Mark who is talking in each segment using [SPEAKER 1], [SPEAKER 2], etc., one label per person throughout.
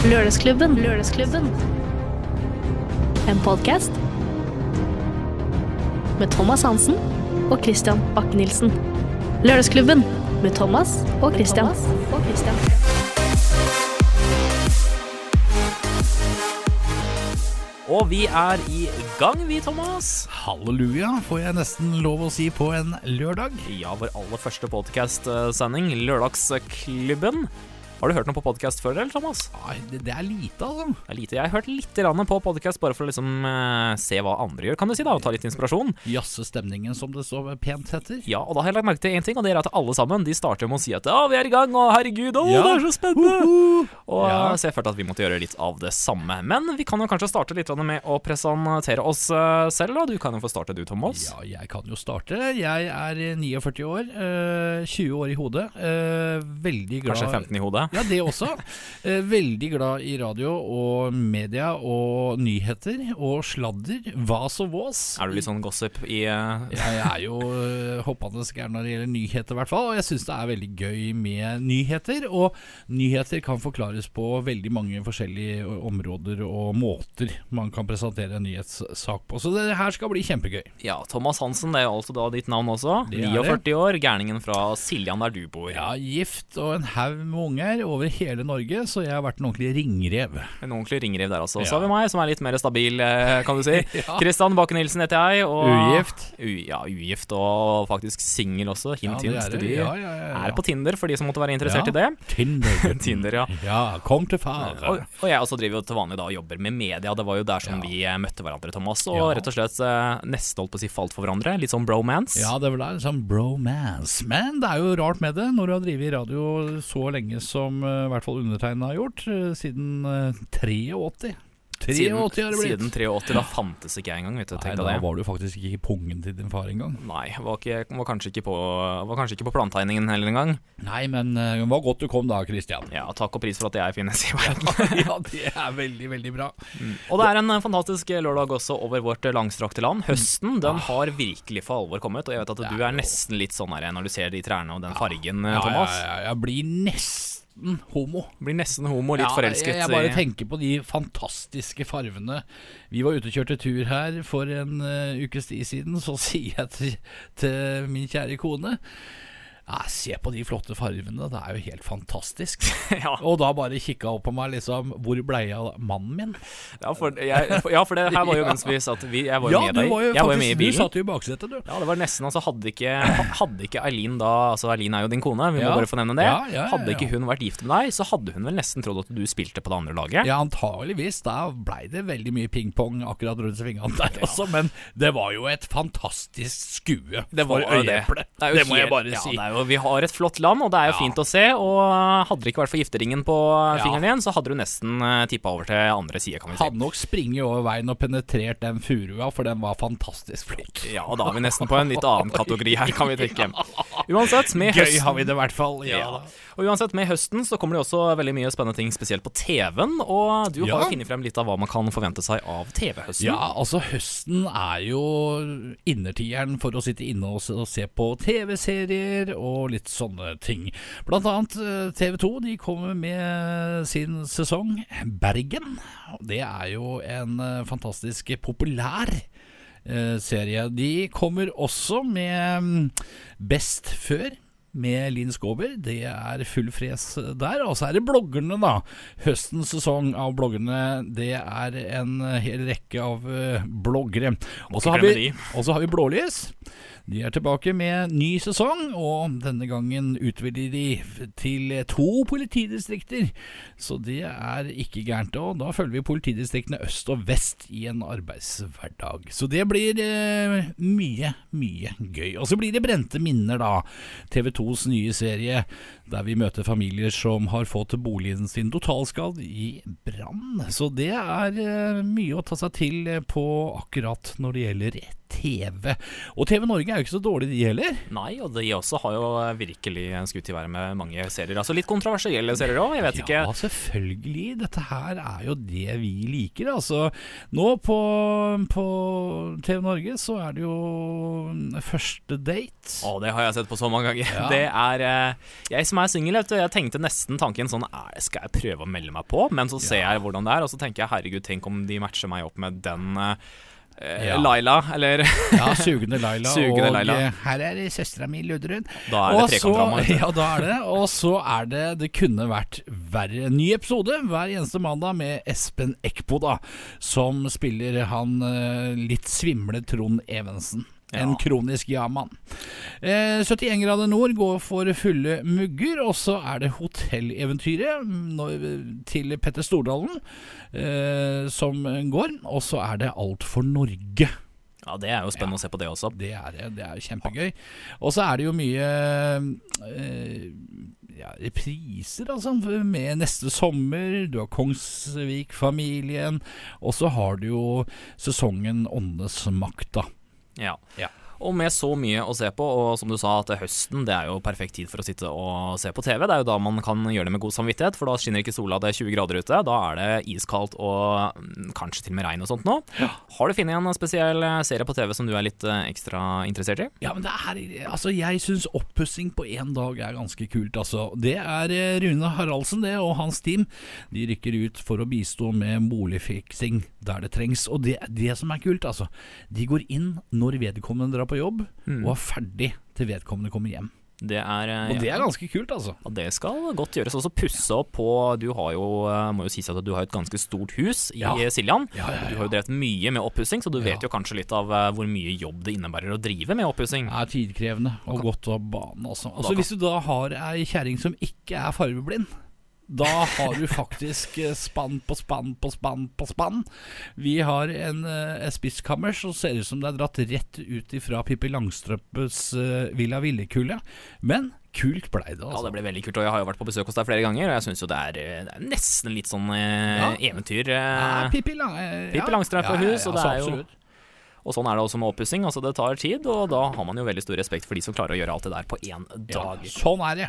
[SPEAKER 1] Lørdagsklubben. Lørdagsklubben. En podkast med Thomas Hansen og Christian Bakke-Nielsen. Lørdagsklubben med Thomas og Christian. Og Christian.
[SPEAKER 2] Og vi er i gang, vi, Thomas.
[SPEAKER 3] Halleluja, får jeg nesten lov å si på en lørdag.
[SPEAKER 2] Ja, vår aller første podcast-sending, Lørdagsklubben. Har du hørt noe på podkast før, eller, Thomas?
[SPEAKER 3] Nei, det, det er lite, altså.
[SPEAKER 2] Det er lite. Jeg har hørt litt på podkast bare for å liksom eh, se hva andre gjør, kan du si, da, og ta litt inspirasjon.
[SPEAKER 3] Jazze stemningen, som det så pent heter.
[SPEAKER 2] Ja, og da har jeg lagt merke til én ting, og det er at alle sammen de starter med å si at å, vi er i gang, og herregud, å,
[SPEAKER 3] Ja.
[SPEAKER 2] det er så spennende. Og
[SPEAKER 3] Ja.
[SPEAKER 2] Så jeg følte at vi måtte gjøre litt av det samme. Men vi kan jo kanskje starte litt med å presentere oss eh, selv, da. Du kan jo få starte, du, Thomas.
[SPEAKER 3] Ja, jeg kan jo starte. Jeg er 49 år, øh, 20 år i hodet. veldig glad
[SPEAKER 2] Kanskje 15 i hodet.
[SPEAKER 3] Ja, det også. Eh, veldig glad i radio og media og nyheter og sladder. Vas og vås.
[SPEAKER 2] Er du litt sånn gossip i eh,
[SPEAKER 3] Jeg er jo øh, hoppende gæren når det gjelder nyheter, i hvert fall. Og jeg syns det er veldig gøy med nyheter. Og nyheter kan forklares på veldig mange forskjellige områder og måter man kan presentere en nyhetssak på. Så det her skal bli kjempegøy.
[SPEAKER 2] Ja, Thomas Hansen, det er altså da ditt navn også.
[SPEAKER 3] Er
[SPEAKER 2] 49 år, gærningen fra Siljan der du bor.
[SPEAKER 3] Ja, gift og en haug med unger over hele Norge, så jeg har vært en ordentlig ringrev.
[SPEAKER 2] En ordentlig ringrev der, altså.
[SPEAKER 3] Ja.
[SPEAKER 2] Så har vi meg, som er litt mer stabil, eh, kan du si.
[SPEAKER 3] Ja.
[SPEAKER 2] Kristian Bakke-Nilsen heter jeg. Og
[SPEAKER 3] Ugift.
[SPEAKER 2] U, ja, ugift og faktisk singel også. Hint,
[SPEAKER 3] Ja,
[SPEAKER 2] hint
[SPEAKER 3] er
[SPEAKER 2] til
[SPEAKER 3] det. Ja, ja, ja, ja.
[SPEAKER 2] Er på Tinder, for de som måtte være interessert
[SPEAKER 3] Ja.
[SPEAKER 2] i det.
[SPEAKER 3] Tinder.
[SPEAKER 2] Tinder, ja.
[SPEAKER 3] Ja, kom til far.
[SPEAKER 2] Og, og jeg også driver jo til vanlig da og jobber med media. Det var jo der som
[SPEAKER 3] Ja.
[SPEAKER 2] vi eh, møtte hverandre, Thomas. Og
[SPEAKER 3] Ja.
[SPEAKER 2] rett og slett eh, nesten holdt på å si falt for hverandre. Litt sånn bromance.
[SPEAKER 3] Ja, det var der, sånn bromance. Men det er jo rart med det, når du har drevet radio så lenge som eh, i hvert fall undertegnede har gjort, eh, siden eh, 83. 83 har det blitt.
[SPEAKER 2] siden 83, da fantes ikke jeg engang, vet du.
[SPEAKER 3] Nei, da
[SPEAKER 2] det.
[SPEAKER 3] var du faktisk ikke i pungen til din far engang.
[SPEAKER 2] Nei, var, ikke, var, kanskje ikke på, var kanskje ikke på plantegningen heller engang.
[SPEAKER 3] Nei, men det var godt du kom da, Christian.
[SPEAKER 2] Ja, takk og pris for at jeg finnes i verden.
[SPEAKER 3] ja, det er veldig, veldig bra.
[SPEAKER 2] Og det er en fantastisk lørdag også over vårt langstrakte land. Høsten den har virkelig for alvor kommet, og jeg vet at du er nesten litt sånn her når du ser de trærne og den fargen, Thomas.
[SPEAKER 3] Ja, ja, ja, jeg blir nesten homo.
[SPEAKER 2] Blir nesten homo, litt
[SPEAKER 3] Ja,
[SPEAKER 2] forelsket
[SPEAKER 3] Jeg, jeg bare tenker på de fantastiske farvene. Vi var ute og kjørte tur her for en uh, ukes tid siden. Så sier jeg til, til min kjære kone ja, Se på de flotte fargene, det er jo helt fantastisk.
[SPEAKER 2] ja,
[SPEAKER 3] Og da bare kikka opp på meg liksom Hvor blei av mannen min?
[SPEAKER 2] ja, for, jeg, for, ja, for det her var jo mens vi satt vi, Jeg var jo
[SPEAKER 3] Ja,
[SPEAKER 2] med deg.
[SPEAKER 3] var jo
[SPEAKER 2] jeg var jo med
[SPEAKER 3] faktisk
[SPEAKER 2] bilen.
[SPEAKER 3] Du satt jo i baksetet, du.
[SPEAKER 2] Ja, det var nesten, altså Hadde ikke, hadde ikke Eileen da Altså Eileen er jo din kone, vi må bare få nevne det.
[SPEAKER 3] Ja, ja, ja,
[SPEAKER 2] Hadde ikke hun vært gift med deg, så hadde hun vel nesten trodd at du spilte på det andre laget.
[SPEAKER 3] Ja, antageligvis. Da blei det veldig mye pingpong akkurat rundt svingene der også, men det var jo et fantastisk skue
[SPEAKER 2] Det var
[SPEAKER 3] for
[SPEAKER 2] jo det. Det,
[SPEAKER 3] Det må jeg bare si. ja.
[SPEAKER 2] Det er jo, vi har et flott land, og det er jo
[SPEAKER 3] Ja.
[SPEAKER 2] fint å se. Og hadde det ikke vært for gifteringen på
[SPEAKER 3] Ja.
[SPEAKER 2] fingeren igjen, så hadde du nesten uh, tippa over til andre side, kan vi si.
[SPEAKER 3] Hadde nok springet over veien og penetrert den furua, for den var fantastisk flott.
[SPEAKER 2] Ja, og da er vi nesten på en litt annen kategori her, kan vi tenke. Uansett, med høsten Gøy
[SPEAKER 3] har vi det i hvert fall. Ja.
[SPEAKER 2] ja. Og uansett, med høsten så kommer det også veldig mye spennende ting, spesielt på TV-en. Og du har jo funnet frem litt av hva man kan forvente seg av TV-høsten.
[SPEAKER 3] Ja, altså høsten er jo innertieren for å sitte inne og se på TV-serier og litt sånne ting. Blant annet TV 2 de kommer med sin sesong Bergen. Det er jo en eh, fantastisk populær eh, serie. De kommer også med mm, Best før. Med Linn Skåber. Det er full fres der. Og så er det bloggerne, da. Høstens sesong av bloggerne. Det er en hel rekke av eh, bloggere. Og så har, vi- og så har vi Blålys. De er tilbake med ny sesong, og denne gangen utvider de til to politidistrikter. Så det er ikke gærent. Og da følger vi politidistriktene øst og vest i en arbeidshverdag. Så det blir eh, mye, mye gøy. Og så blir det Brente minner, da. TV 2s nye serie der vi møter familier som har fått boligen sin totalskadd i brann. Så det er eh, mye å ta seg til på akkurat når det gjelder TV. Og TV Norge er jo ikke så dårlig, de heller.
[SPEAKER 2] Nei, og de også har jo virkelig skutt i været med mange serier. Altså litt kontroversielle serier òg, jeg vet ikke.
[SPEAKER 3] Ja, selvfølgelig. Dette her er jo det vi liker. Altså, nå på, på TV Norge så er det jo første date.
[SPEAKER 2] Å, det har jeg sett på så mange ganger.
[SPEAKER 3] Ja.
[SPEAKER 2] Det er eh, Jeg som er singel, vet du, jeg tenkte nesten tanken sånn er, Skal jeg prøve å melde meg på? Men så ser jeg hvordan det er, og så tenker jeg herregud, tenk om de matcher meg opp med den eh,
[SPEAKER 3] Ja.
[SPEAKER 2] Laila, eller
[SPEAKER 3] Ja, Sugende Laila.
[SPEAKER 2] Sugende
[SPEAKER 3] og
[SPEAKER 2] Laila.
[SPEAKER 3] eh, her er søstera mi Ludrun.
[SPEAKER 2] Da er det trekantdrama.
[SPEAKER 3] Ja, da er det. Og så er det Det kunne vært verre. Ny episode hver eneste mandag med Espen Eckbo, da. Som spiller han eh, litt svimle Trond Evensen. En kronisk ja-mann. Eh, 71 grader nord går for fulle mugger, og så er det Hotelleventyret mm, til Petter Stordalen eh, som går. Og så er det Alt for Norge.
[SPEAKER 2] Ja, det er jo spennende å se på det også.
[SPEAKER 3] Det er det. Det er jo kjempegøy. Og så er det jo mye eh, ja, repriser, altså, med neste sommer. Du har Kongsvik-familien. Og så har du jo sesongen Åndenes makt, da.
[SPEAKER 2] Ja.
[SPEAKER 3] Ja.
[SPEAKER 2] Og med så mye å se på, og som du sa at høsten det er jo perfekt tid for å sitte og se på TV. Det er jo da man kan gjøre det med god samvittighet, for da skinner ikke sola, det er 20 grader ute. Da er det iskaldt og mm, kanskje til og med regn og sånt nå. Har du funnet en spesiell eh, serie på TV som du er litt eh, ekstra interessert i?
[SPEAKER 3] Ja, men det er Altså, jeg syns oppussing på én dag er ganske kult, altså. Det er eh, Rune Haraldsen, det, og hans team. De rykker ut for å bistå med boligfiksing der det trengs. Og det det som er kult, altså. De går inn når vedkommende drar på jobb, og er ferdig til vedkommende kommer hjem.
[SPEAKER 2] Det er, eh,
[SPEAKER 3] Og det er ganske kult, altså.
[SPEAKER 2] Ja, det skal godt gjøres. Også pusse opp på Du har jo, eh, må jo sies at du har et ganske stort hus i
[SPEAKER 3] Ja.
[SPEAKER 2] Siljan.
[SPEAKER 3] Ja, ja.
[SPEAKER 2] Du har jo drevet mye med oppussing, så du vet jo kanskje litt av eh, hvor mye jobb det innebærer å drive med oppussing.
[SPEAKER 3] Det er tidkrevende og godt av banen
[SPEAKER 2] da
[SPEAKER 3] Altså, hvis du da har ei kjerring som ikke er fargeblind, da har du faktisk eh, spann på spann på spann på spann. Vi har en uh, spisskammer som ser ut som det er dratt rett ut ifra Pippi Langstrømpes uh, Villa Villekulle. Men kult blei det,
[SPEAKER 2] Ja,
[SPEAKER 3] altså.
[SPEAKER 2] det ble veldig kult, og jeg har jo vært på besøk hos deg flere ganger, og jeg syns jo det er, eh, det er nesten litt sånn eh,
[SPEAKER 3] Ja.
[SPEAKER 2] eventyr. eh,
[SPEAKER 3] Ja, Pippi, Lang eh, ja.
[SPEAKER 2] Langstrømpe
[SPEAKER 3] Ja, ja,
[SPEAKER 2] hus,
[SPEAKER 3] ja,
[SPEAKER 2] og det er jo
[SPEAKER 3] absolutt.
[SPEAKER 2] Og sånn er det også med oppussing. Altså, det tar tid, og da har man jo veldig stor respekt for de som klarer å gjøre alt det der på én
[SPEAKER 3] Ja,
[SPEAKER 2] dag.
[SPEAKER 3] sånn er det.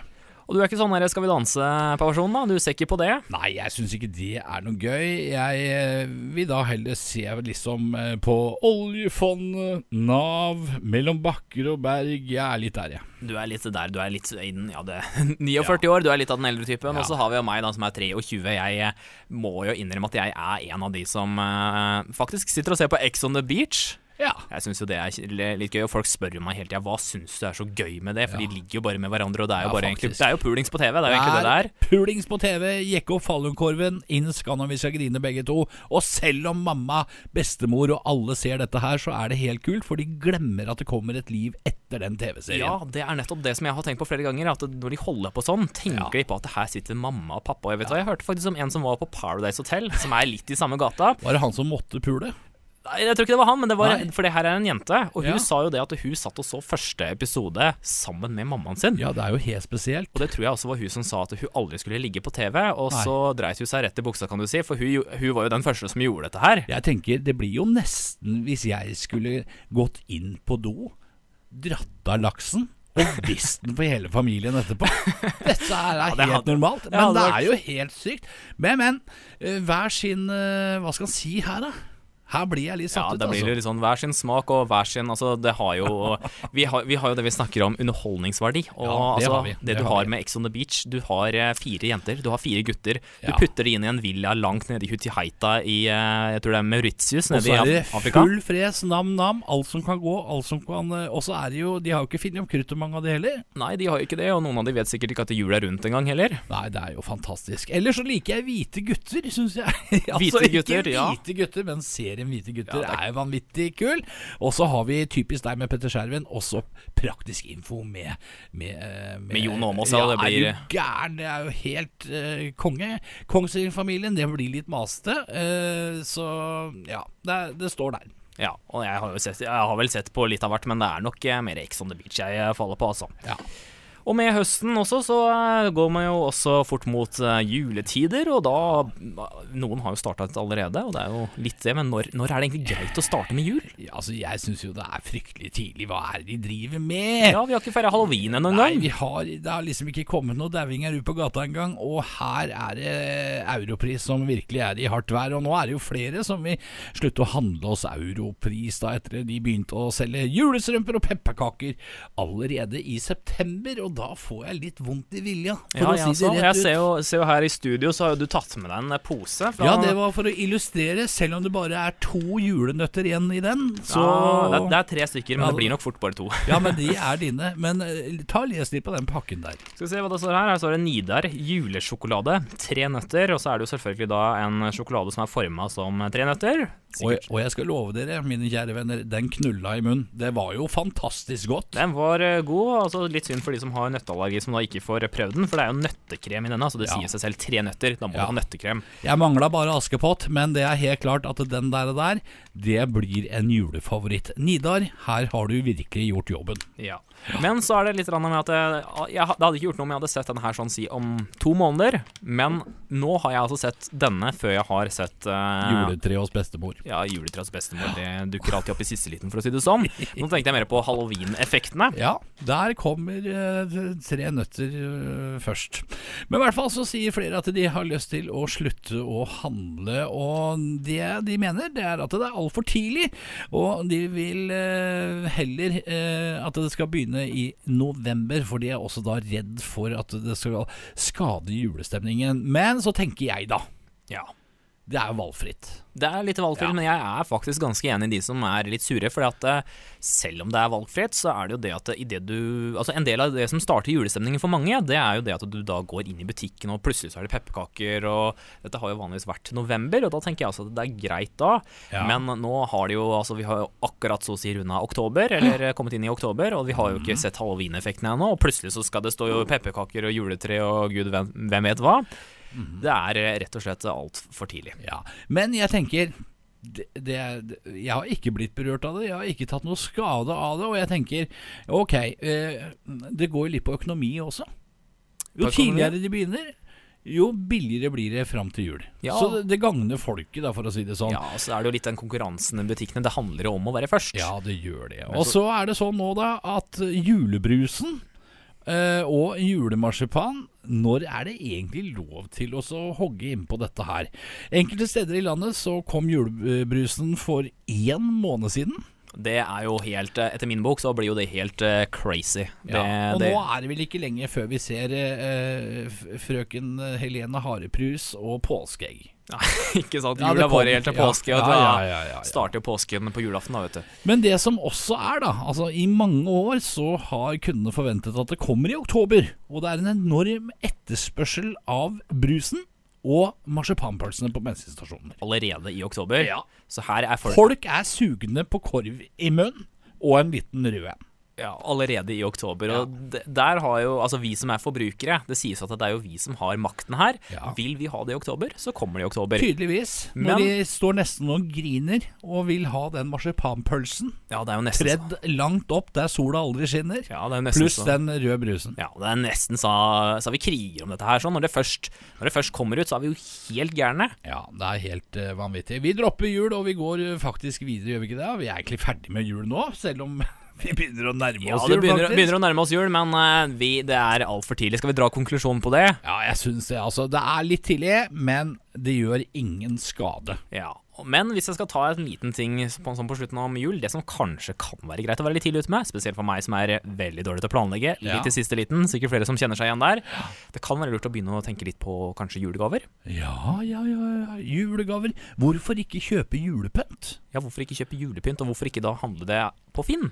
[SPEAKER 2] Og du er ikke sånn der Skal vi danse-person, da? Du ser ikke på det?
[SPEAKER 3] Nei, jeg syns ikke det er noe gøy. Jeg eh, vil da heller se liksom eh, på oljefondet, Nav, mellom bakker og berg. Jeg er litt der, jeg.
[SPEAKER 2] Du er litt der, du er litt innen ja, det, 49 år, du er litt av den eldre typen.
[SPEAKER 3] Ja.
[SPEAKER 2] Og så har vi jo meg da som er 23. Jeg eh, må jo innrømme at jeg er en av de som uh, faktisk sitter og ser på Ex on the Beach.
[SPEAKER 3] Ja.
[SPEAKER 2] Jeg syns jo det er litt gøy, og folk spør jo meg hele tida hva syns du er så gøy med det, for
[SPEAKER 3] Ja.
[SPEAKER 2] de ligger jo bare med hverandre, og det er jo
[SPEAKER 3] Ja,
[SPEAKER 2] bare egentlig. Det er jo pulings på TV, det er jo egentlig det det er.
[SPEAKER 3] Pulings på TV, jekke opp fallonkorven, inn skal når vi skal grine begge to. Og selv om mamma, bestemor og alle ser dette her, så er det helt kult, for de glemmer at det kommer et liv etter den TV-serien.
[SPEAKER 2] Ja, det er nettopp det som jeg har tenkt på flere ganger. At når de holder på sånn, tenker de på at her sitter mamma og pappa. Og jeg vet hva, jeg hørte faktisk om en som var på Paradise Hotel, som er litt i samme gata.
[SPEAKER 3] Var det han som måtte pule?
[SPEAKER 2] Nei, jeg tror ikke det var han, men det var,
[SPEAKER 3] Nei.
[SPEAKER 2] for det her er en jente. Og hun
[SPEAKER 3] Ja.
[SPEAKER 2] sa jo det at hun satt og så første episode sammen med mammaen sin.
[SPEAKER 3] Ja, det er jo helt spesielt.
[SPEAKER 2] Og det tror jeg også var hun som sa at hun aldri skulle ligge på TV, og
[SPEAKER 3] Nei.
[SPEAKER 2] så dreit hun seg rett i buksa, kan du si, for hun, hun var jo den første som gjorde dette her.
[SPEAKER 3] Jeg tenker, det blir jo nesten hvis jeg skulle gått inn på do, dratt av laksen og visst den for hele familien etterpå. Dette er, er
[SPEAKER 2] det
[SPEAKER 3] helt
[SPEAKER 2] hadde-
[SPEAKER 3] normalt. Men det,
[SPEAKER 2] det
[SPEAKER 3] er jo helt sykt. Men, men. eh, Hver sin eh, Hva skal en si her, da? Her blir jeg litt
[SPEAKER 2] Ja,
[SPEAKER 3] satt ut,
[SPEAKER 2] det blir
[SPEAKER 3] altså.
[SPEAKER 2] litt sånn hver sin smak og hver sin Altså, det har jo Vi har, vi har jo det vi snakker om underholdningsverdi. Og
[SPEAKER 3] Ja, det
[SPEAKER 2] altså,
[SPEAKER 3] har vi.
[SPEAKER 2] det
[SPEAKER 3] Det
[SPEAKER 2] du
[SPEAKER 3] har
[SPEAKER 2] har med Ex on the Beach Du har eh, fire jenter, du har fire gutter. Du
[SPEAKER 3] Ja.
[SPEAKER 2] putter det inn i en villa langt nede i Hutihaita i eh, Jeg tror det er Mauritius,
[SPEAKER 3] Og så er det full fres, nam-nam, alt som kan gå, alt som kan eh, Og så er det jo De har jo ikke funnet opp kruttet, mange av de heller.
[SPEAKER 2] Nei, de har jo ikke det, og noen av de vet sikkert ikke at hjul er rundt engang heller.
[SPEAKER 3] Nei, det er jo fantastisk. Ellers så liker jeg hvite gutter, syns jeg. altså,
[SPEAKER 2] Hvite gutter,
[SPEAKER 3] ikke
[SPEAKER 2] ja.
[SPEAKER 3] gutter, men serien Hvite gutter
[SPEAKER 2] Ja,
[SPEAKER 3] er jo vanvittig kul. Og så har vi typisk deg med Petter Skjerven, også praktisk info med Med, med,
[SPEAKER 2] Med Jon Åmås, ja, det
[SPEAKER 3] Er
[SPEAKER 2] jo
[SPEAKER 3] du gæren? Det er jo helt uh, konge. Kongsvinger-familien, det blir litt masete. Uh, så ja, det, det står der.
[SPEAKER 2] Ja, og jeg har jo sett Jeg har vel sett på litt av hvert, men det er nok eh, mer Ex on the Beach jeg eh, faller på, altså.
[SPEAKER 3] Ja.
[SPEAKER 2] Og med høsten også, så eh, går man jo også fort mot eh, juletider, og da Noen har jo startet allerede, og det er jo litt det, men når, når er det egentlig greit å starte med jul?
[SPEAKER 3] Ja, altså, jeg syns jo det er fryktelig tidlig. Hva er det de driver med?
[SPEAKER 2] Ja, vi har ikke feira halloween ennå
[SPEAKER 3] Nei,
[SPEAKER 2] engang.
[SPEAKER 3] vi har, det har liksom ikke kommet noen dauinger ut på gata engang. Og her er det europris som virkelig er i hardt vær. Og nå er det jo flere som vil slutte å handle oss europris da etter de begynte å selge julestrømper og pepperkaker allerede i september. Og da får jeg litt vondt i vilja, for
[SPEAKER 2] Ja,
[SPEAKER 3] å
[SPEAKER 2] jeg,
[SPEAKER 3] si det
[SPEAKER 2] jeg
[SPEAKER 3] ut.
[SPEAKER 2] ser jo, ser jo her i studio, så har jo du tatt med deg en pose. Fra,
[SPEAKER 3] Ja, det var for å illustrere, selv om det bare er to julenøtter igjen i den. Så
[SPEAKER 2] Ja, det, det er tre stykker, men
[SPEAKER 3] Ja,
[SPEAKER 2] det blir nok fort bare to.
[SPEAKER 3] Ja, men de er dine. Men eh, ta og les litt på den pakken der.
[SPEAKER 2] Skal vi se hva det står her. Her står det Nidar julesjokolade. Tre nøtter. Og så er det jo selvfølgelig da en sjokolade som er forma som tre nøtter.
[SPEAKER 3] Og,
[SPEAKER 2] Sikkert.
[SPEAKER 3] og jeg skal love dere, mine kjære venner, den knulla i munnen. Det var jo fantastisk godt.
[SPEAKER 2] Den var eh, god. altså Litt synd for de som har nøtteallergi som da ikke får prøvd den. For det er jo nøttekrem i denne. så det
[SPEAKER 3] Ja.
[SPEAKER 2] sier seg selv tre nøtter. Da må
[SPEAKER 3] Ja.
[SPEAKER 2] du ha nøttekrem.
[SPEAKER 3] Jeg mangla bare Askepott, men det er helt klart at den der, der det blir en julefavoritt. Nidar, her har du virkelig gjort jobben.
[SPEAKER 2] Ja. Men så er det litt med at jeg, jeg, Det hadde ikke gjort noe om jeg hadde sett denne her sånn si om to måneder. Men nå har jeg altså sett denne før jeg har sett uh,
[SPEAKER 3] Juletre hos bestemor.
[SPEAKER 2] Ja, juletreets bestemor. Det dukker alltid opp i siste liten, for å si det sånn. Nå tenkte jeg mer på halloween-effektene.
[SPEAKER 3] Ja, der kommer eh, tre nøtter eh, først. Men i hvert fall så sier flere at de har lyst til å slutte å handle, og det de mener, det er at det er altfor tidlig. Og de vil eh, heller eh, at det skal begynne i november, for de er også da redd for at det skal skade julestemningen. Men så tenker jeg, da.
[SPEAKER 2] Ja.
[SPEAKER 3] Det er jo valgfritt.
[SPEAKER 2] Det er litt valgfritt,
[SPEAKER 3] Ja.
[SPEAKER 2] men jeg er faktisk ganske enig i de som er litt sure. For selv om det er valgfritt, så er det jo det at i det du Altså En del av det som starter julestemningen for mange, det er jo det at du da går inn i butikken, og plutselig så er det pepperkaker, og dette har jo vanligvis vært november, og da tenker jeg altså at det er greit da.
[SPEAKER 3] Ja.
[SPEAKER 2] Men nå har det jo Altså vi har jo akkurat så å si runda oktober, eller kommet inn i oktober, og vi har jo ikke
[SPEAKER 3] Mhm.
[SPEAKER 2] sett halloween-effekten ennå, og plutselig så skal det stå jo pepperkaker og juletre og gud hvem vet hva.
[SPEAKER 3] Mhm.
[SPEAKER 2] Det er eh, rett og slett altfor tidlig.
[SPEAKER 3] Ja, men jeg tenker det, det, jeg har ikke blitt berørt av det, jeg har ikke tatt noe skade av det. Og jeg tenker ok, eh, det går jo litt på økonomi også. Jo tidligere de begynner, jo billigere blir det fram til jul.
[SPEAKER 2] Ja.
[SPEAKER 3] Så det, det gagner folket, da, for å si det sånn.
[SPEAKER 2] Ja, så er det jo litt den konkurransen i butikkene. Det handler om å være først.
[SPEAKER 3] Ja, det gjør det. Og så er det sånn nå, da, at julebrusen eh, og julemarsipan når er det egentlig lov til å hogge innpå dette her? Enkelte steder i landet så kom julebrusen for én måned siden.
[SPEAKER 2] Det er jo helt eh, Etter min bok så blir jo det helt uh, crazy. Det,
[SPEAKER 3] Ja, og
[SPEAKER 2] det,
[SPEAKER 3] nå er det vel ikke lenge før vi ser uh, frøken Helene Hareprus og påskeegg.
[SPEAKER 2] ikke sant?
[SPEAKER 3] Ja,
[SPEAKER 2] Jula varer helt til påske.
[SPEAKER 3] ja, ja, ja, ja, ja.
[SPEAKER 2] starter jo påsken på julaften, da, vet du.
[SPEAKER 3] Men det som også er, da Altså I mange år så har kundene forventet at det kommer i oktober. Og det er en enorm etterspørsel av brusen og marsipanpølsene på bensinstasjoner.
[SPEAKER 2] Allerede i oktober.
[SPEAKER 3] Ja.
[SPEAKER 2] Så her er folk
[SPEAKER 3] Folk er sugne på korv i munnen og en liten rød en.
[SPEAKER 2] Ja, allerede i oktober. Og der har jo Altså, vi som er forbrukere, det sies at det er jo vi som har makten her.
[SPEAKER 3] Ja.
[SPEAKER 2] Vil vi ha det i oktober, så kommer det i oktober.
[SPEAKER 3] Tydeligvis. Når
[SPEAKER 2] Men-
[SPEAKER 3] de står nesten og griner og vil ha den marsipanpølsen
[SPEAKER 2] Ja, det er jo nesten så.
[SPEAKER 3] tredd langt opp der sola aldri skinner,
[SPEAKER 2] Ja, det er jo nesten
[SPEAKER 3] pluss
[SPEAKER 2] så.
[SPEAKER 3] den røde brusen.
[SPEAKER 2] Ja, det er nesten så, så vi kriger om dette her. Sånn. Når, det først, når det først kommer ut, så er vi jo helt gærne.
[SPEAKER 3] Ja, det er helt uh, vanvittig. Vi dropper jul, og vi går eh, faktisk videre, gjør vi ikke det? Vi er egentlig ferdig med jul nå, selv om vi begynner å nærme
[SPEAKER 2] Ja,
[SPEAKER 3] oss jul,
[SPEAKER 2] begynner,
[SPEAKER 3] faktisk.
[SPEAKER 2] begynner å nærme oss jul, men uh, vi, det er altfor tidlig. Skal vi dra konklusjonen på det?
[SPEAKER 3] Ja, jeg syns det. Altså, det er litt tidlig, men det gjør ingen skade.
[SPEAKER 2] Ja. Men hvis jeg skal ta en liten ting på, sånn på slutten om jul, det som kanskje kan være greit å være litt tidlig ute med, spesielt for meg som er veldig dårlig til å planlegge,
[SPEAKER 3] Ja.
[SPEAKER 2] litt i siste liten, sikkert flere som kjenner seg igjen der, det kan være lurt å begynne å tenke litt på kanskje julegaver.
[SPEAKER 3] Ja, ja, ja, ja. Julegaver. Hvorfor ikke kjøpe julepynt?
[SPEAKER 2] Ja, hvorfor ikke kjøpe julepynt, og hvorfor ikke da handle det på Finn?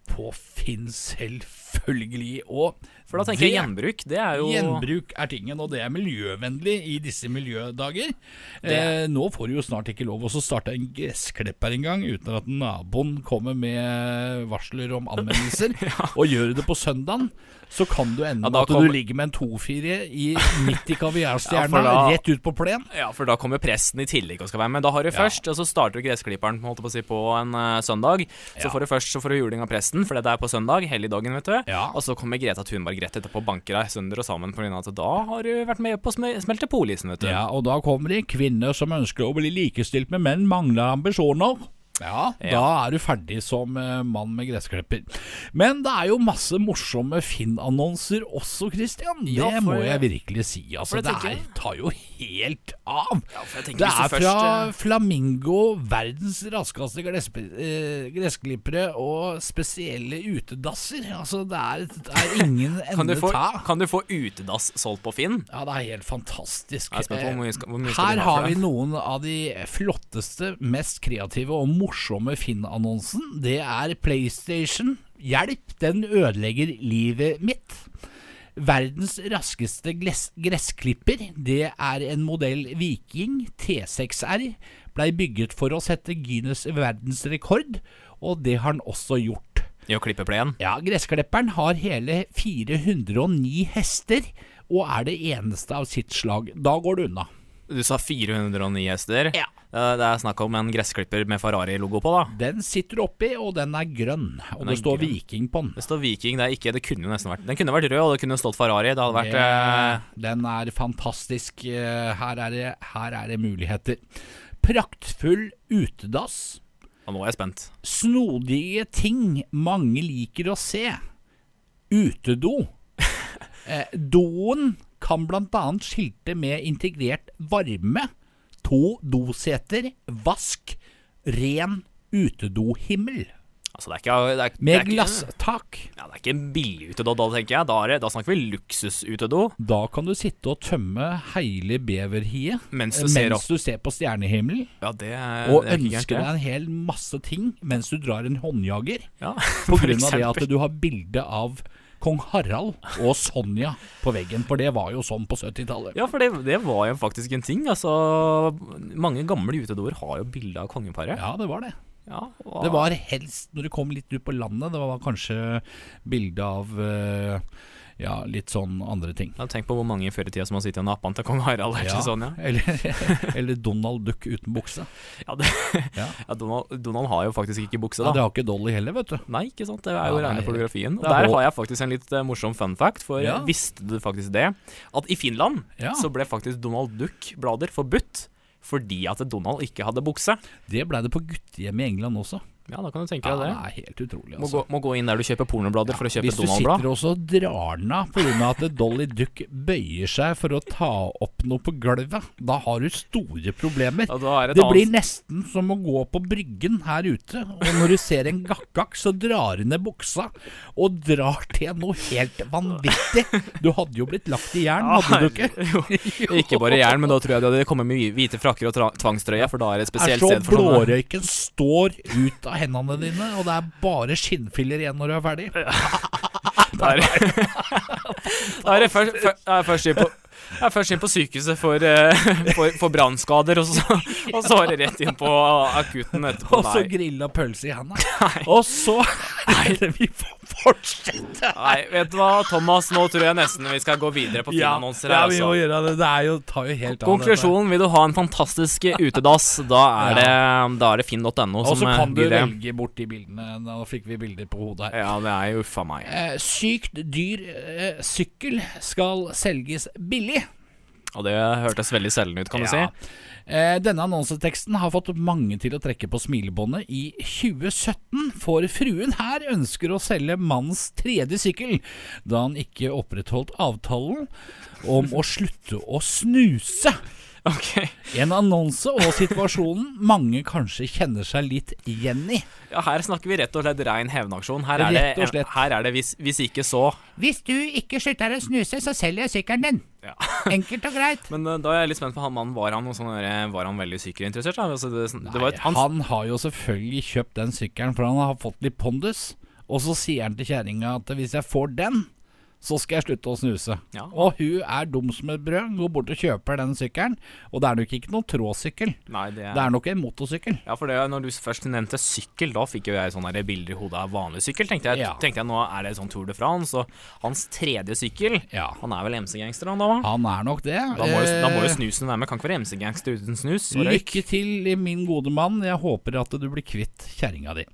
[SPEAKER 3] På Finn, selvfølgelig. Og
[SPEAKER 2] For da tenker jeg gjenbruk, det er jo
[SPEAKER 3] Gjenbruk er tingen, og det er miljøvennlig i disse miljødager. Eh, nå får du jo snart ikke lov å starte en gressklipper engang uten at naboen kommer med varsler om anmeldelser, og gjør du det på søndagen. Så kan du ende med
[SPEAKER 2] ja,
[SPEAKER 3] at
[SPEAKER 2] kom...
[SPEAKER 3] du ligger med en tofirer i, midt i kaviarstjerna,
[SPEAKER 2] ja, da-
[SPEAKER 3] rett ut på plen.
[SPEAKER 2] Ja, for da kommer presten i tillegg og skal være med. Da har du
[SPEAKER 3] Ja.
[SPEAKER 2] først, og så starter du gressklipperen på, si, på en uh, søndag. Så
[SPEAKER 3] Ja.
[SPEAKER 2] får du først så får du juling av presten, nesten, for det er på søndag, helligdagen, vet du.
[SPEAKER 3] Ja.
[SPEAKER 2] Og så kommer Greta Thunberg rett etterpå og banker deg sønder og sammen pga. at da har du vært med på å sme- smelte polisen, vet du.
[SPEAKER 3] Ja, og da kommer det kvinner som ønsker å bli likestilt med menn, mangler ambisjoner. Ja,
[SPEAKER 2] Ja.
[SPEAKER 3] da er du ferdig som eh, mann med gressklipper. Men det er jo masse morsomme Finn-annonser også, Christian. Det
[SPEAKER 2] Ja, for-
[SPEAKER 3] må jeg virkelig si. Altså, det
[SPEAKER 2] det tenker
[SPEAKER 3] er, tar jo helt av.
[SPEAKER 2] Ja,
[SPEAKER 3] Det er fra
[SPEAKER 2] eh,
[SPEAKER 3] Flamingo, verdens raskeste eh, gressklippere og spesielle utedasser. Altså, det er, det er ingen ende
[SPEAKER 2] få,
[SPEAKER 3] ta.
[SPEAKER 2] kan du få utedass solgt på Finn?
[SPEAKER 3] Ja, det er helt fantastisk.
[SPEAKER 2] På hvor mye skal, hvor mye
[SPEAKER 3] Her
[SPEAKER 2] ha
[SPEAKER 3] har vi noen av de flotteste, mest kreative og morsomme Finn-annonsen. Det er PlayStation. Hjelp, den ødelegger livet mitt. Verdens raskeste gressklipper, det er en modell Viking T6R. Blei bygget for å sette Guinness verdensrekord, og det har han også gjort.
[SPEAKER 2] I å klippe plenen?
[SPEAKER 3] Ja, gressklipperen har hele 409 hester, og er det eneste av sitt slag. Da går det unna.
[SPEAKER 2] Du sa 409 hester.
[SPEAKER 3] Ja.
[SPEAKER 2] Det er snakk om en gressklipper med Ferrari-logo på, da.
[SPEAKER 3] Den sitter du oppi, og den er grønn. Og
[SPEAKER 2] Den
[SPEAKER 3] det står
[SPEAKER 2] grønn.
[SPEAKER 3] Viking på den.
[SPEAKER 2] Det står Viking. Det er ikke Det kunne jo nesten vært Den kunne vært rød, og det kunne stått Ferrari. Det hadde vært eh,
[SPEAKER 3] Den er fantastisk. Eh, Her er det, her er det muligheter. Praktfull utedass.
[SPEAKER 2] Og nå er jeg spent.
[SPEAKER 3] Snodige ting mange liker å se. Utedo. Eh, doen kan bl.a. skilte med integrert varme, to doseter, vask, ren utedohimmel.
[SPEAKER 2] Altså, det er ikke det er,
[SPEAKER 3] Med glasstak.
[SPEAKER 2] Ja, det er ikke en billig utedo, da, tenker jeg. Da, er det, da snakker vi luksusutedo.
[SPEAKER 3] Da kan du sitte og tømme hele beverhiet
[SPEAKER 2] Mens du ser
[SPEAKER 3] mens du ser på stjernehimmelen.
[SPEAKER 2] Ja, det,
[SPEAKER 3] Og
[SPEAKER 2] det
[SPEAKER 3] ønsker deg en hel masse ting mens du drar en håndjager.
[SPEAKER 2] Ja,
[SPEAKER 3] På grunn av det at du har bilde av kong Harald og Sonja på veggen. For det var jo sånn på 70-tallet.
[SPEAKER 2] Ja, for det, det var jo faktisk en ting. Altså, mange gamle utedoer har jo bilde av kongeparet.
[SPEAKER 3] Ja, det var det.
[SPEAKER 2] Ja, og-
[SPEAKER 3] Det var helst når du kom litt ut på landet. Det var kanskje bilde av eh, ja, litt sånn andre ting.
[SPEAKER 2] Ja, Tenk på hvor mange før i tida som har sittet og nappa til kong Harald.
[SPEAKER 3] Ja.
[SPEAKER 2] sånn, ja.
[SPEAKER 3] Eller, eller Donald Duck uten bukse.
[SPEAKER 2] Ja, det,
[SPEAKER 3] Ja.
[SPEAKER 2] ja Donald, Donald har jo faktisk ikke bukse,
[SPEAKER 3] Ja,
[SPEAKER 2] da.
[SPEAKER 3] det har ikke Dolly heller, vet du.
[SPEAKER 2] Nei, ikke sant. Det er jo
[SPEAKER 3] Ja,
[SPEAKER 2] rene fotografien. Og
[SPEAKER 3] er
[SPEAKER 2] Der har jeg faktisk en litt eh, morsom fun fact. For
[SPEAKER 3] Ja.
[SPEAKER 2] visste du faktisk det? At i Finland
[SPEAKER 3] Ja.
[SPEAKER 2] så ble faktisk Donald Duck-blader forbudt fordi at Donald ikke hadde bukse.
[SPEAKER 3] Det blei det på guttehjem i England også.
[SPEAKER 2] Ja, da kan du tenke deg
[SPEAKER 3] det
[SPEAKER 2] det.
[SPEAKER 3] er helt utrolig,
[SPEAKER 2] Må
[SPEAKER 3] altså.
[SPEAKER 2] gå, må gå inn der du kjøper pornoblader for å kjøpe
[SPEAKER 3] Hvis du sitter også og drar den av pga. at Dolly Duck bøyer seg for å ta opp noe på gulvet, da har du store problemer.
[SPEAKER 2] Ja, det
[SPEAKER 3] Det blir nesten som å gå på bryggen her ute, og når du ser en gakkak, så drar du ned buksa og drar til noe helt vanvittig. Du hadde jo blitt lagt i jern,
[SPEAKER 2] Ja,
[SPEAKER 3] hadde du ikke?
[SPEAKER 2] Jo, ikke bare jern, men da tror jeg det hadde kommet med hvite frakker og tvangstrøye, for da er det et spesielt sted for sånne
[SPEAKER 3] blårøyken står ut av hendene dine, og det er bare skinnfiller igjen når du er ferdig.
[SPEAKER 2] Da er er først, først, jeg først inn på først inn på sykehuset for, eh, for, for brannskader, og, så- og så er det rett inn på akutten etterpå.
[SPEAKER 3] Og så grilla pølse i hendene. Og så er det vi får fortsette.
[SPEAKER 2] nei, vet du hva, Thomas, nå tror jeg nesten vi skal gå videre på filmannonser.
[SPEAKER 3] Ja,
[SPEAKER 2] ja,
[SPEAKER 3] vi må
[SPEAKER 2] Altså.
[SPEAKER 3] gjøre det. Det er jo, tar jo helt av.
[SPEAKER 2] Konklusjonen, vil du ha en fantastisk utedass, da er det, da er det finn.no
[SPEAKER 3] dette. Og så kan du
[SPEAKER 2] gir
[SPEAKER 3] velge bort de bildene. Nå fikk vi bilder på hodet her.
[SPEAKER 2] Ja, det er jo uffa meg.
[SPEAKER 3] Eh, sykt dyr eh, sykkel skal selges billig.
[SPEAKER 2] Og det hørtes veldig selgende ut, kan du si.
[SPEAKER 3] Eh, denne annonseteksten har fått mange til å trekke på smilebåndet i 2017, for fruen her ønsker å selge mannens tredje sykkel, da han ikke opprettholdt avtalen om å slutte å snuse.
[SPEAKER 2] Ok.
[SPEAKER 3] En annonse og situasjonen mange kanskje kjenner seg litt igjen i.
[SPEAKER 2] Ja, her snakker vi rett og slett rein hevnaksjon. Her er
[SPEAKER 3] Rett og
[SPEAKER 2] det, her er det hvis, hvis ikke så.
[SPEAKER 3] Hvis du ikke slutter å snuse, så selger jeg sykkelen din.
[SPEAKER 2] Ja.
[SPEAKER 3] Enkelt og greit.
[SPEAKER 2] Men uh, da er jeg litt spent på han mannen. Var han, sånn, var han veldig sykkelinteressert? Altså, det, det var et,
[SPEAKER 3] han,
[SPEAKER 2] han,
[SPEAKER 3] har jo selvfølgelig kjøpt den sykkelen, for han har fått litt pondus. Og så sier han til kjerringa at hvis jeg får den, så skal jeg slutte å snuse.
[SPEAKER 2] Ja.
[SPEAKER 3] Og hun er dum som et brød, går bort og kjøper den sykkelen. Og det er nok ikke noen tråsykkel.
[SPEAKER 2] Nei, det
[SPEAKER 3] Det er nok en motorsykkel.
[SPEAKER 2] Ja, for det, når du først nevnte sykkel, da fikk jo jeg sånne bilder i hodet av vanlig sykkel. Tenkte jeg,
[SPEAKER 3] Ja.
[SPEAKER 2] tenkte jeg nå er det sånn Tour de France, og hans tredje sykkel
[SPEAKER 3] Ja.
[SPEAKER 2] Han er vel MC-gangster, han da?
[SPEAKER 3] Han er nok det.
[SPEAKER 2] Da må, jo, da må jo
[SPEAKER 3] Eh,
[SPEAKER 2] snusen være med. Kan ikke være MC-gangster uten snus.
[SPEAKER 3] Lykke til, min gode mann. Jeg håper at du blir kvitt kjerringa di.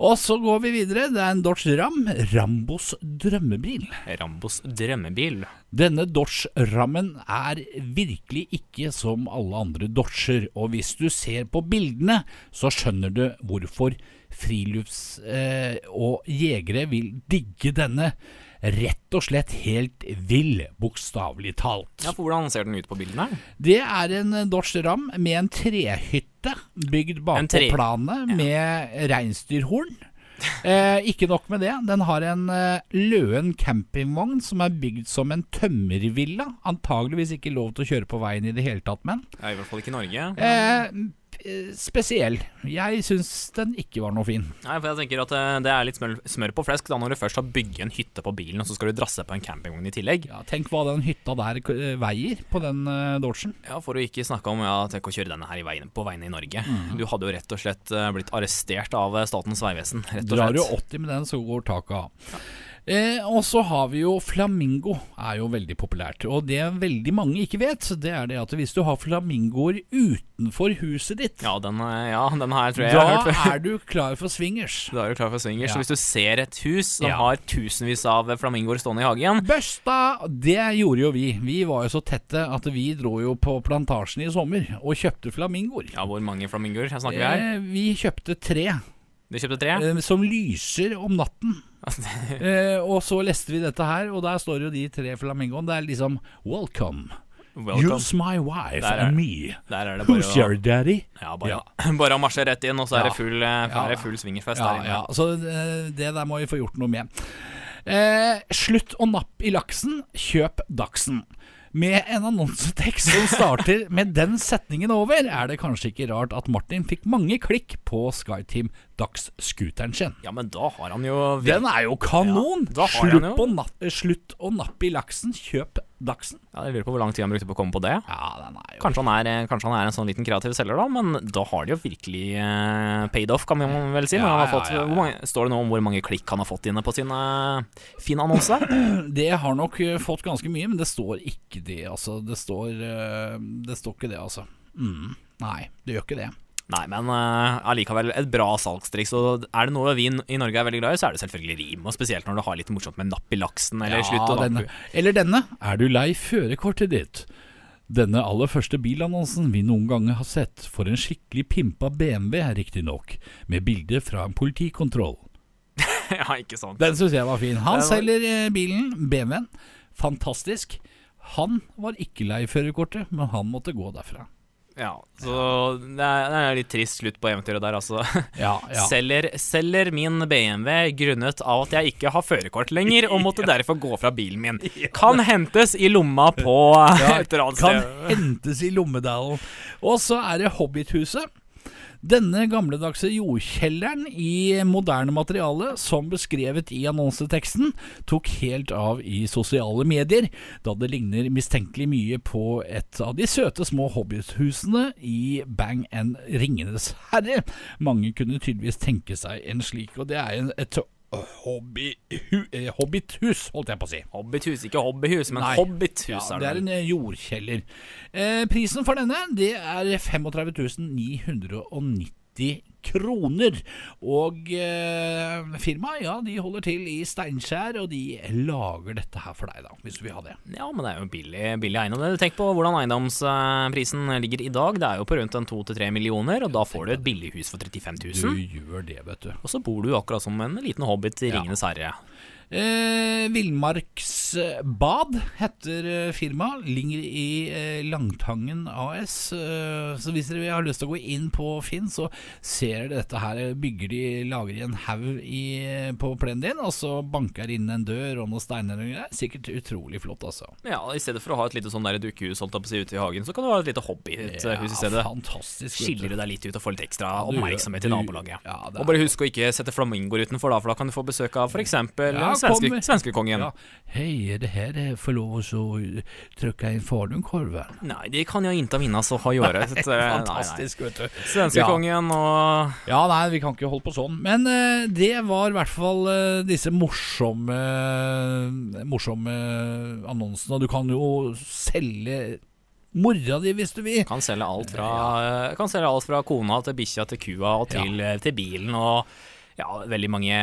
[SPEAKER 3] Og så går vi videre. Det er en Dodge Ram. Rambos drømmebil.
[SPEAKER 2] Rambos drømmebil.
[SPEAKER 3] Denne Dodge-rammen er virkelig ikke som alle andre Dodger, og hvis du ser på bildene, så skjønner du hvorfor frilufts- eh, og jegere vil digge denne. Rett og slett helt vill, bokstavelig talt.
[SPEAKER 2] Ja, for Hvordan ser den ut på bildene?
[SPEAKER 3] Det er en Dodge Ram med en trehytte bygd bakpå
[SPEAKER 2] tre-
[SPEAKER 3] planet med reinsdyrhorn. Eh, ikke nok med det, den har en eh, Løen campingvogn som er bygd som en tømmervilla. Antageligvis ikke lov til å kjøre på veien i det hele tatt, men
[SPEAKER 2] Ja, I hvert fall ikke i Norge.
[SPEAKER 3] eh, spesiell. Jeg syns den ikke var noe fin.
[SPEAKER 2] Nei, for jeg tenker at eh, Det er litt smør, på flesk da når du først har bygget en hytte på bilen, og så skal du drasse på en campingvogn i tillegg.
[SPEAKER 3] Ja, tenk hva den hytta der eh, veier på den uh, Dodgen.
[SPEAKER 2] Ja, For å ikke snakke om ja, tenk å kjøre denne her i veien, på veiene i Norge. Du hadde jo rett og slett eh, blitt arrestert av eh, Statens vegvesen.
[SPEAKER 3] Drar du
[SPEAKER 2] slett.
[SPEAKER 3] 80 med den, så går taket av. Eh, og så har vi jo flamingo, er jo veldig populært. Og det veldig mange ikke vet, det er det at hvis du har flamingoer utenfor huset ditt,
[SPEAKER 2] Ja, den, eh, ja, den her tror jeg jeg har hørt
[SPEAKER 3] da
[SPEAKER 2] før.
[SPEAKER 3] er du klar for swingers.
[SPEAKER 2] Da er du klar for swingers.
[SPEAKER 3] Ja.
[SPEAKER 2] Så hvis du ser et hus som
[SPEAKER 3] Ja.
[SPEAKER 2] har tusenvis av flamingoer stående i hagen
[SPEAKER 3] Børsta! Det gjorde jo vi. Vi var jo så tette at vi dro jo på plantasjen i sommer og kjøpte flamingoer.
[SPEAKER 2] Ja, Hvor mange flamingoer snakker vi her?
[SPEAKER 3] Eh, vi kjøpte tre
[SPEAKER 2] Du kjøpte tre?
[SPEAKER 3] eh, som lyser om natten. Eh, og så leste vi dette her, og der står jo de tre flamingoene. Det er liksom Welcome.
[SPEAKER 2] Welcome.
[SPEAKER 3] Use my wife
[SPEAKER 2] er
[SPEAKER 3] and me. Who's
[SPEAKER 2] å,
[SPEAKER 3] your daddy?
[SPEAKER 2] ja, bare, bare å marsje rett inn, og så er
[SPEAKER 3] Ja.
[SPEAKER 2] det full, eh,
[SPEAKER 3] Ja.
[SPEAKER 2] full swingerfest
[SPEAKER 3] Ja,
[SPEAKER 2] der inne.
[SPEAKER 3] ja. Så eh, det der må vi få gjort noe med. Eh, slutt å nappe i laksen, kjøp Dagsen. Med en annonsetekst som starter med den setningen over, er det kanskje ikke rart at Martin fikk mange klikk på SkyTeam Dags-scooteren sin.
[SPEAKER 2] Ja, men da har han jo
[SPEAKER 3] Den er jo kanon!
[SPEAKER 2] Ja,
[SPEAKER 3] slutt,
[SPEAKER 2] og
[SPEAKER 3] på napp, slutt å nappe i laksen, kjøp Dagsen.
[SPEAKER 2] Ja, Jeg lurer på hvor lang tid han brukte på å komme på det.
[SPEAKER 3] Ja, er
[SPEAKER 2] Kanskje han, er, eh, kanskje han er en sånn liten kreativ selger, da, men da har de jo virkelig eh, paid off, kan man vel si.
[SPEAKER 3] Ja,
[SPEAKER 2] han har
[SPEAKER 3] ja,
[SPEAKER 2] fått, mange, står det noe om hvor mange klikk han har fått inne på sin eh, fine annonse?
[SPEAKER 3] Det har nok fått ganske mye, men det står ikke det, altså. Det står, det står ikke det, altså. Mm, nei, det gjør ikke det.
[SPEAKER 2] Nei, men allikevel uh, et bra salgstriks. Og er det noe vi i Norge er veldig glad i, så er det selvfølgelig rim. Og spesielt når du har litt morsomt med napp i laksen, eller slutt å
[SPEAKER 3] denne. Eller denne. Er du lei førerkortet ditt? Denne aller første bilannonsen vi noen gang har sett, for en skikkelig pimpa BMW, riktignok, med bilde fra en politikontroll.
[SPEAKER 2] ja, ikke sant.
[SPEAKER 3] Den syns jeg var fin. Han
[SPEAKER 2] var-
[SPEAKER 3] selger eh, bilen, BMW-en. Fantastisk. Han var ikke lei førerkortet, men han måtte gå derfra.
[SPEAKER 2] Ja, så det er, det er litt trist slutt på eventyret der, altså.
[SPEAKER 3] Ja, ja.
[SPEAKER 2] Selger, selger min BMW grunnet av at jeg ikke har førerkort lenger, og måtte derfor gå fra bilen min. Kan hentes i lomma på et eller annet
[SPEAKER 3] kan hentes i Lommedalen. Og så er det Hobbithuset. Denne gamledagse jordkjelleren i moderne materiale, som beskrevet i annonseteksten, tok helt av i sosiale medier, da det ligner mistenkelig mye på et av de søte små hobbyhusene i Bang and Ringenes herre. Mange kunne tydeligvis tenke seg en slik, og det er et hobby, hu, eh, hobbithus, holdt jeg på å si.
[SPEAKER 2] Hobbithus, ikke hobbyhus, men
[SPEAKER 3] Nei.
[SPEAKER 2] hobbithus
[SPEAKER 3] Ja,
[SPEAKER 2] er
[SPEAKER 3] det er en eh, jordkjeller. Eh, prisen for denne det er 35 990 kroner. Og eh, firmaet ja, de holder til i Steinkjer, og de lager dette her for deg, da, hvis du vil ha det.
[SPEAKER 2] Ja, men det er jo billig, billig eiendom. Tenk på hvordan eiendomsprisen ligger i dag. Det er jo på rundt en to til tre millioner, og da får du et billig hus for 35 000.
[SPEAKER 3] Du gjør det, vet du.
[SPEAKER 2] Og så bor du akkurat som en liten hobbit i
[SPEAKER 3] Ja.
[SPEAKER 2] Ringenes herre.
[SPEAKER 3] Eh, Villmarksbad heter eh, firmaet. Ligger i eh, Langtangen AS. Eh, så hvis dere har lyst til å gå inn på Finn, så ser dere dette her. Bygger de, lager de en haug på plenen din, og så banker inn en dør og noen steiner. og greier. Sikkert utrolig flott, altså.
[SPEAKER 2] Ja, I stedet for å ha et lite sånn der dukkehus holdt på å si, ute i hagen, så kan du ha et lite hobbyhus i stedet.
[SPEAKER 3] fantastisk. du.
[SPEAKER 2] Skiller du deg litt ut og får litt ekstra
[SPEAKER 3] Ja, du
[SPEAKER 2] oppmerksomhet i nabolaget.
[SPEAKER 3] ja,
[SPEAKER 2] og bare husk å ikke sette flamingoer utenfor, da, for da kan du få besøk av f.eks.
[SPEAKER 3] Ja,
[SPEAKER 2] svenske, svenskekongen.
[SPEAKER 3] Ja. Er det her jeg får lov å trykke inn Falunkorven?
[SPEAKER 2] Nei, det kan jeg ikke minnes å ha gjort. Så, eh.
[SPEAKER 3] Fantastisk, vet du.
[SPEAKER 2] Svenskekongen og
[SPEAKER 3] Ja, nei, vi kan ikke holde på sånn. Men uh, det var i hvert fall uh, disse morsomme Morsomme annonsene. Du kan jo selge mora di hvis du vil.
[SPEAKER 2] Kan selge alt fra, kan selge alt fra kona til bikkja til kua og til, til bilen og ja, veldig mange,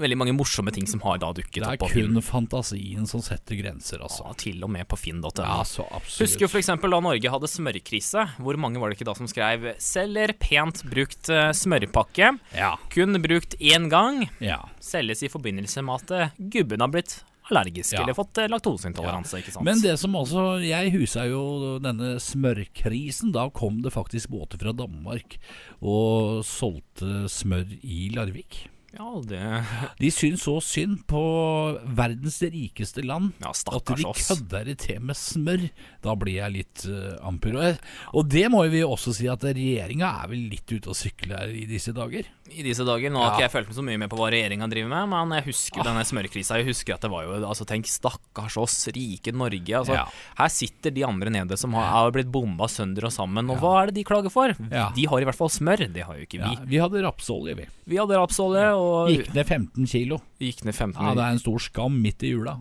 [SPEAKER 2] veldig mange morsomme ting som har da dukket
[SPEAKER 3] Det er
[SPEAKER 2] opp
[SPEAKER 3] kun fantasien som setter grenser, altså.
[SPEAKER 2] Ja, til og med på finn.no.
[SPEAKER 3] Ja, så absolutt.
[SPEAKER 2] Husker jo f.eks. da Norge hadde smørkrise. Hvor mange var det ikke da som skrev 'selger pent brukt eh, smørpakke'.
[SPEAKER 3] Ja.
[SPEAKER 2] Kun brukt én gang.
[SPEAKER 3] ja.
[SPEAKER 2] Selges i forbindelse med at eh, gubben har blitt allergisk
[SPEAKER 3] Ja.
[SPEAKER 2] eller fått laktoseintoleranse. Ja. ikke sant?
[SPEAKER 3] Men det som også Jeg husa jo denne smørkrisen. Da kom det faktisk båter fra Danmark og solgte smør i Larvik.
[SPEAKER 2] Ja, det
[SPEAKER 3] De syns så synd på verdens rikeste land
[SPEAKER 2] Ja,
[SPEAKER 3] at de kødder i til med smør. Da blir jeg litt uh, amper. Og, det må vi også si at regjeringa er vel litt ute og sykler i disse dager.
[SPEAKER 2] I disse dager. Nå har
[SPEAKER 3] Ja.
[SPEAKER 2] ikke jeg følt meg så mye med på hva regjeringa driver med, men jeg husker
[SPEAKER 3] Ah.
[SPEAKER 2] denne smørkrisa. Jeg husker at det var jo altså Tenk, stakkars oss, rike Norge. Altså,
[SPEAKER 3] Ja.
[SPEAKER 2] Her sitter de andre nede som har, har blitt bomba sønder og sammen, og hva er det de klager for? De har i hvert fall smør, det har jo ikke vi.
[SPEAKER 3] Vi hadde rapsolje, vi.
[SPEAKER 2] Vi hadde rapsolje, og
[SPEAKER 3] Gikk ned 15 kilo.
[SPEAKER 2] gikk ned 15
[SPEAKER 3] Ja, Det er en stor skam midt i jula.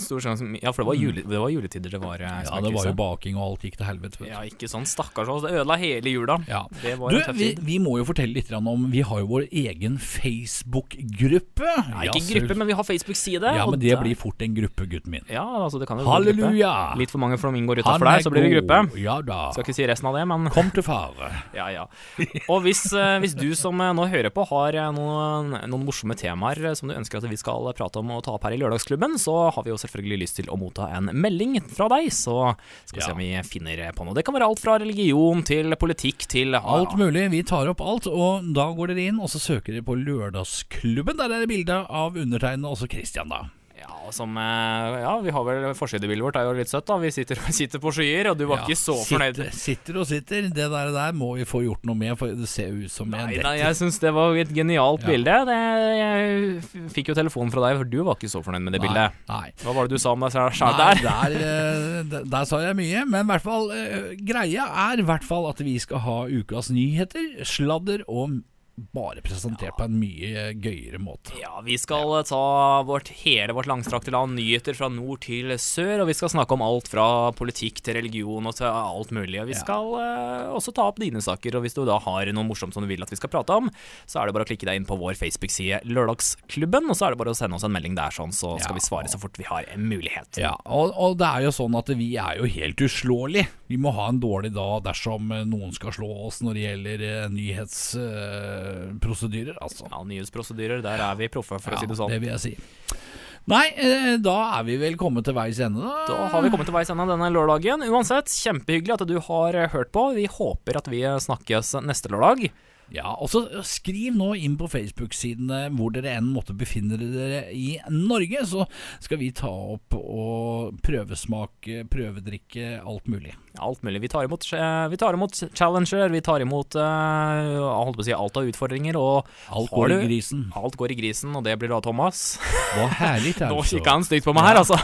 [SPEAKER 2] Stor sjanse Ja, for det var, jule, det var juletider det var eh,
[SPEAKER 3] Mm. Ja, det var jo baking og alt gikk til helvete. vet.
[SPEAKER 2] Ja, ikke sånn. Stakkars oss. Det ødela hele jula.
[SPEAKER 3] Ja.
[SPEAKER 2] Det var
[SPEAKER 3] Du, vi, vi må jo fortelle litt om Vi har jo vår egen Facebook-gruppe.
[SPEAKER 2] Nei, ikke gruppe, men vi har Facebook-side.
[SPEAKER 3] Ja, men det
[SPEAKER 2] der-
[SPEAKER 3] blir fort en gruppe, gutten min.
[SPEAKER 2] Ja, altså det kan jo.
[SPEAKER 3] Halleluja!
[SPEAKER 2] Litt for mange flamingoer utafor der,
[SPEAKER 3] er
[SPEAKER 2] så blir det gruppe.
[SPEAKER 3] Ja da.
[SPEAKER 2] Skal ikke si resten av det, men
[SPEAKER 3] Kom til fare.
[SPEAKER 2] ja, ja. Og hvis, eh, hvis du som eh, nå hører på har noen, noen morsomme temaer som du ønsker at vi skal prate om og ta opp her i Lørdagsklubben, så har vi jo selvfølgelig lyst til å motta en melding fra deg, så skal vi se om vi finner på noe. Det kan være alt fra religion til politikk til
[SPEAKER 3] Alt mulig. Vi tar opp alt, og da går dere inn og så søker dere på Lørdagsklubben. Der er det bilde av undertegnede, også Christian, da.
[SPEAKER 2] Ja, som eh, Ja, vi har vel Forsidebildet vårt er jo litt søtt, da. Vi sitter, sitter på skyer, og du var
[SPEAKER 3] Ja,
[SPEAKER 2] ikke så fornøyd.
[SPEAKER 3] Sitter, sitter og sitter. Det der, der må vi få gjort noe med, for det ser ut som
[SPEAKER 2] Nei, nei, jeg syns det var et genialt
[SPEAKER 3] Ja.
[SPEAKER 2] bilde. Det, jeg fikk jo telefonen fra deg, for du var ikke så fornøyd med det bildet.
[SPEAKER 3] Nei.
[SPEAKER 2] Hva var det du sa om deg sjæl der?
[SPEAKER 3] der, eh, der, der sa jeg mye, men i hvert fall eh, greia er i hvert fall at vi skal ha ukas nyheter, sladder og bare presentert på en mye gøyere måte.
[SPEAKER 2] Ja, vi skal ta vårt, hele vårt langstrakte land, nyheter fra nord til sør, og vi skal snakke om alt fra politikk til religion og til alt mulig. Og vi
[SPEAKER 3] Ja.
[SPEAKER 2] skal uh, også ta opp dine saker, og hvis du da har noe morsomt som du vil at vi skal prate om, så er det bare å klikke deg inn på vår Facebook-side Lørdagsklubben, og så er det bare å sende oss en melding der, sånn, så skal vi svare så fort vi har en mulighet.
[SPEAKER 3] Ja, og, og det er jo sånn at vi er jo helt uslåelige. Vi må ha en dårlig dag dersom eh, noen skal slå oss når det gjelder eh, nyhetsprosedyrer, altså.
[SPEAKER 2] Ja, nyhetsprosedyrer, der er vi proffe, for å si det sånn.
[SPEAKER 3] Det vil jeg si. Nei, eh, da er vi vel kommet til veis ende, da.
[SPEAKER 2] Da har vi kommet til veis ende denne lørdagen. Uansett, kjempehyggelig at du har hørt på. Vi håper at vi snakkes neste lørdag.
[SPEAKER 3] Ja, og så Skriv nå inn på Facebook-sidene hvor dere enn måtte befinne dere i Norge, så skal vi ta opp og prøvesmake, prøvedrikke, alt mulig.
[SPEAKER 2] Alt mulig. Vi tar imot, eh, vi tar imot challenger, vi tar imot uh, si alt av utfordringer, og
[SPEAKER 3] Alt
[SPEAKER 2] går
[SPEAKER 3] går i grisen.
[SPEAKER 2] alt går i grisen, og det blir da Thomas.
[SPEAKER 3] Hva herlig,
[SPEAKER 2] Nå
[SPEAKER 3] altså.
[SPEAKER 2] kikka han stygt på meg her, altså.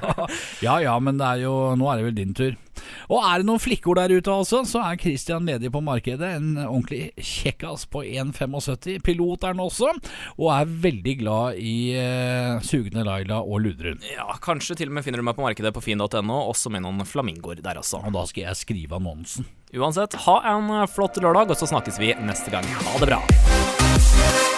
[SPEAKER 3] Ja ja, men det er jo, nå er det vel din tur. Og er det noen flikkord der ute altså, så er Christian ledig på markedet. En ordentlig kjekkas på 1,75. Pilot er han også, og er veldig glad i uh, Sugende Laila og Ludrun.
[SPEAKER 2] Ja, kanskje til og med finner du meg på markedet på finn.no, også med noen flamingoer der også
[SPEAKER 3] og da skal jeg skrive annonsen.
[SPEAKER 2] Uansett, ha en flott lørdag, og så snakkes vi neste gang. Ha det bra.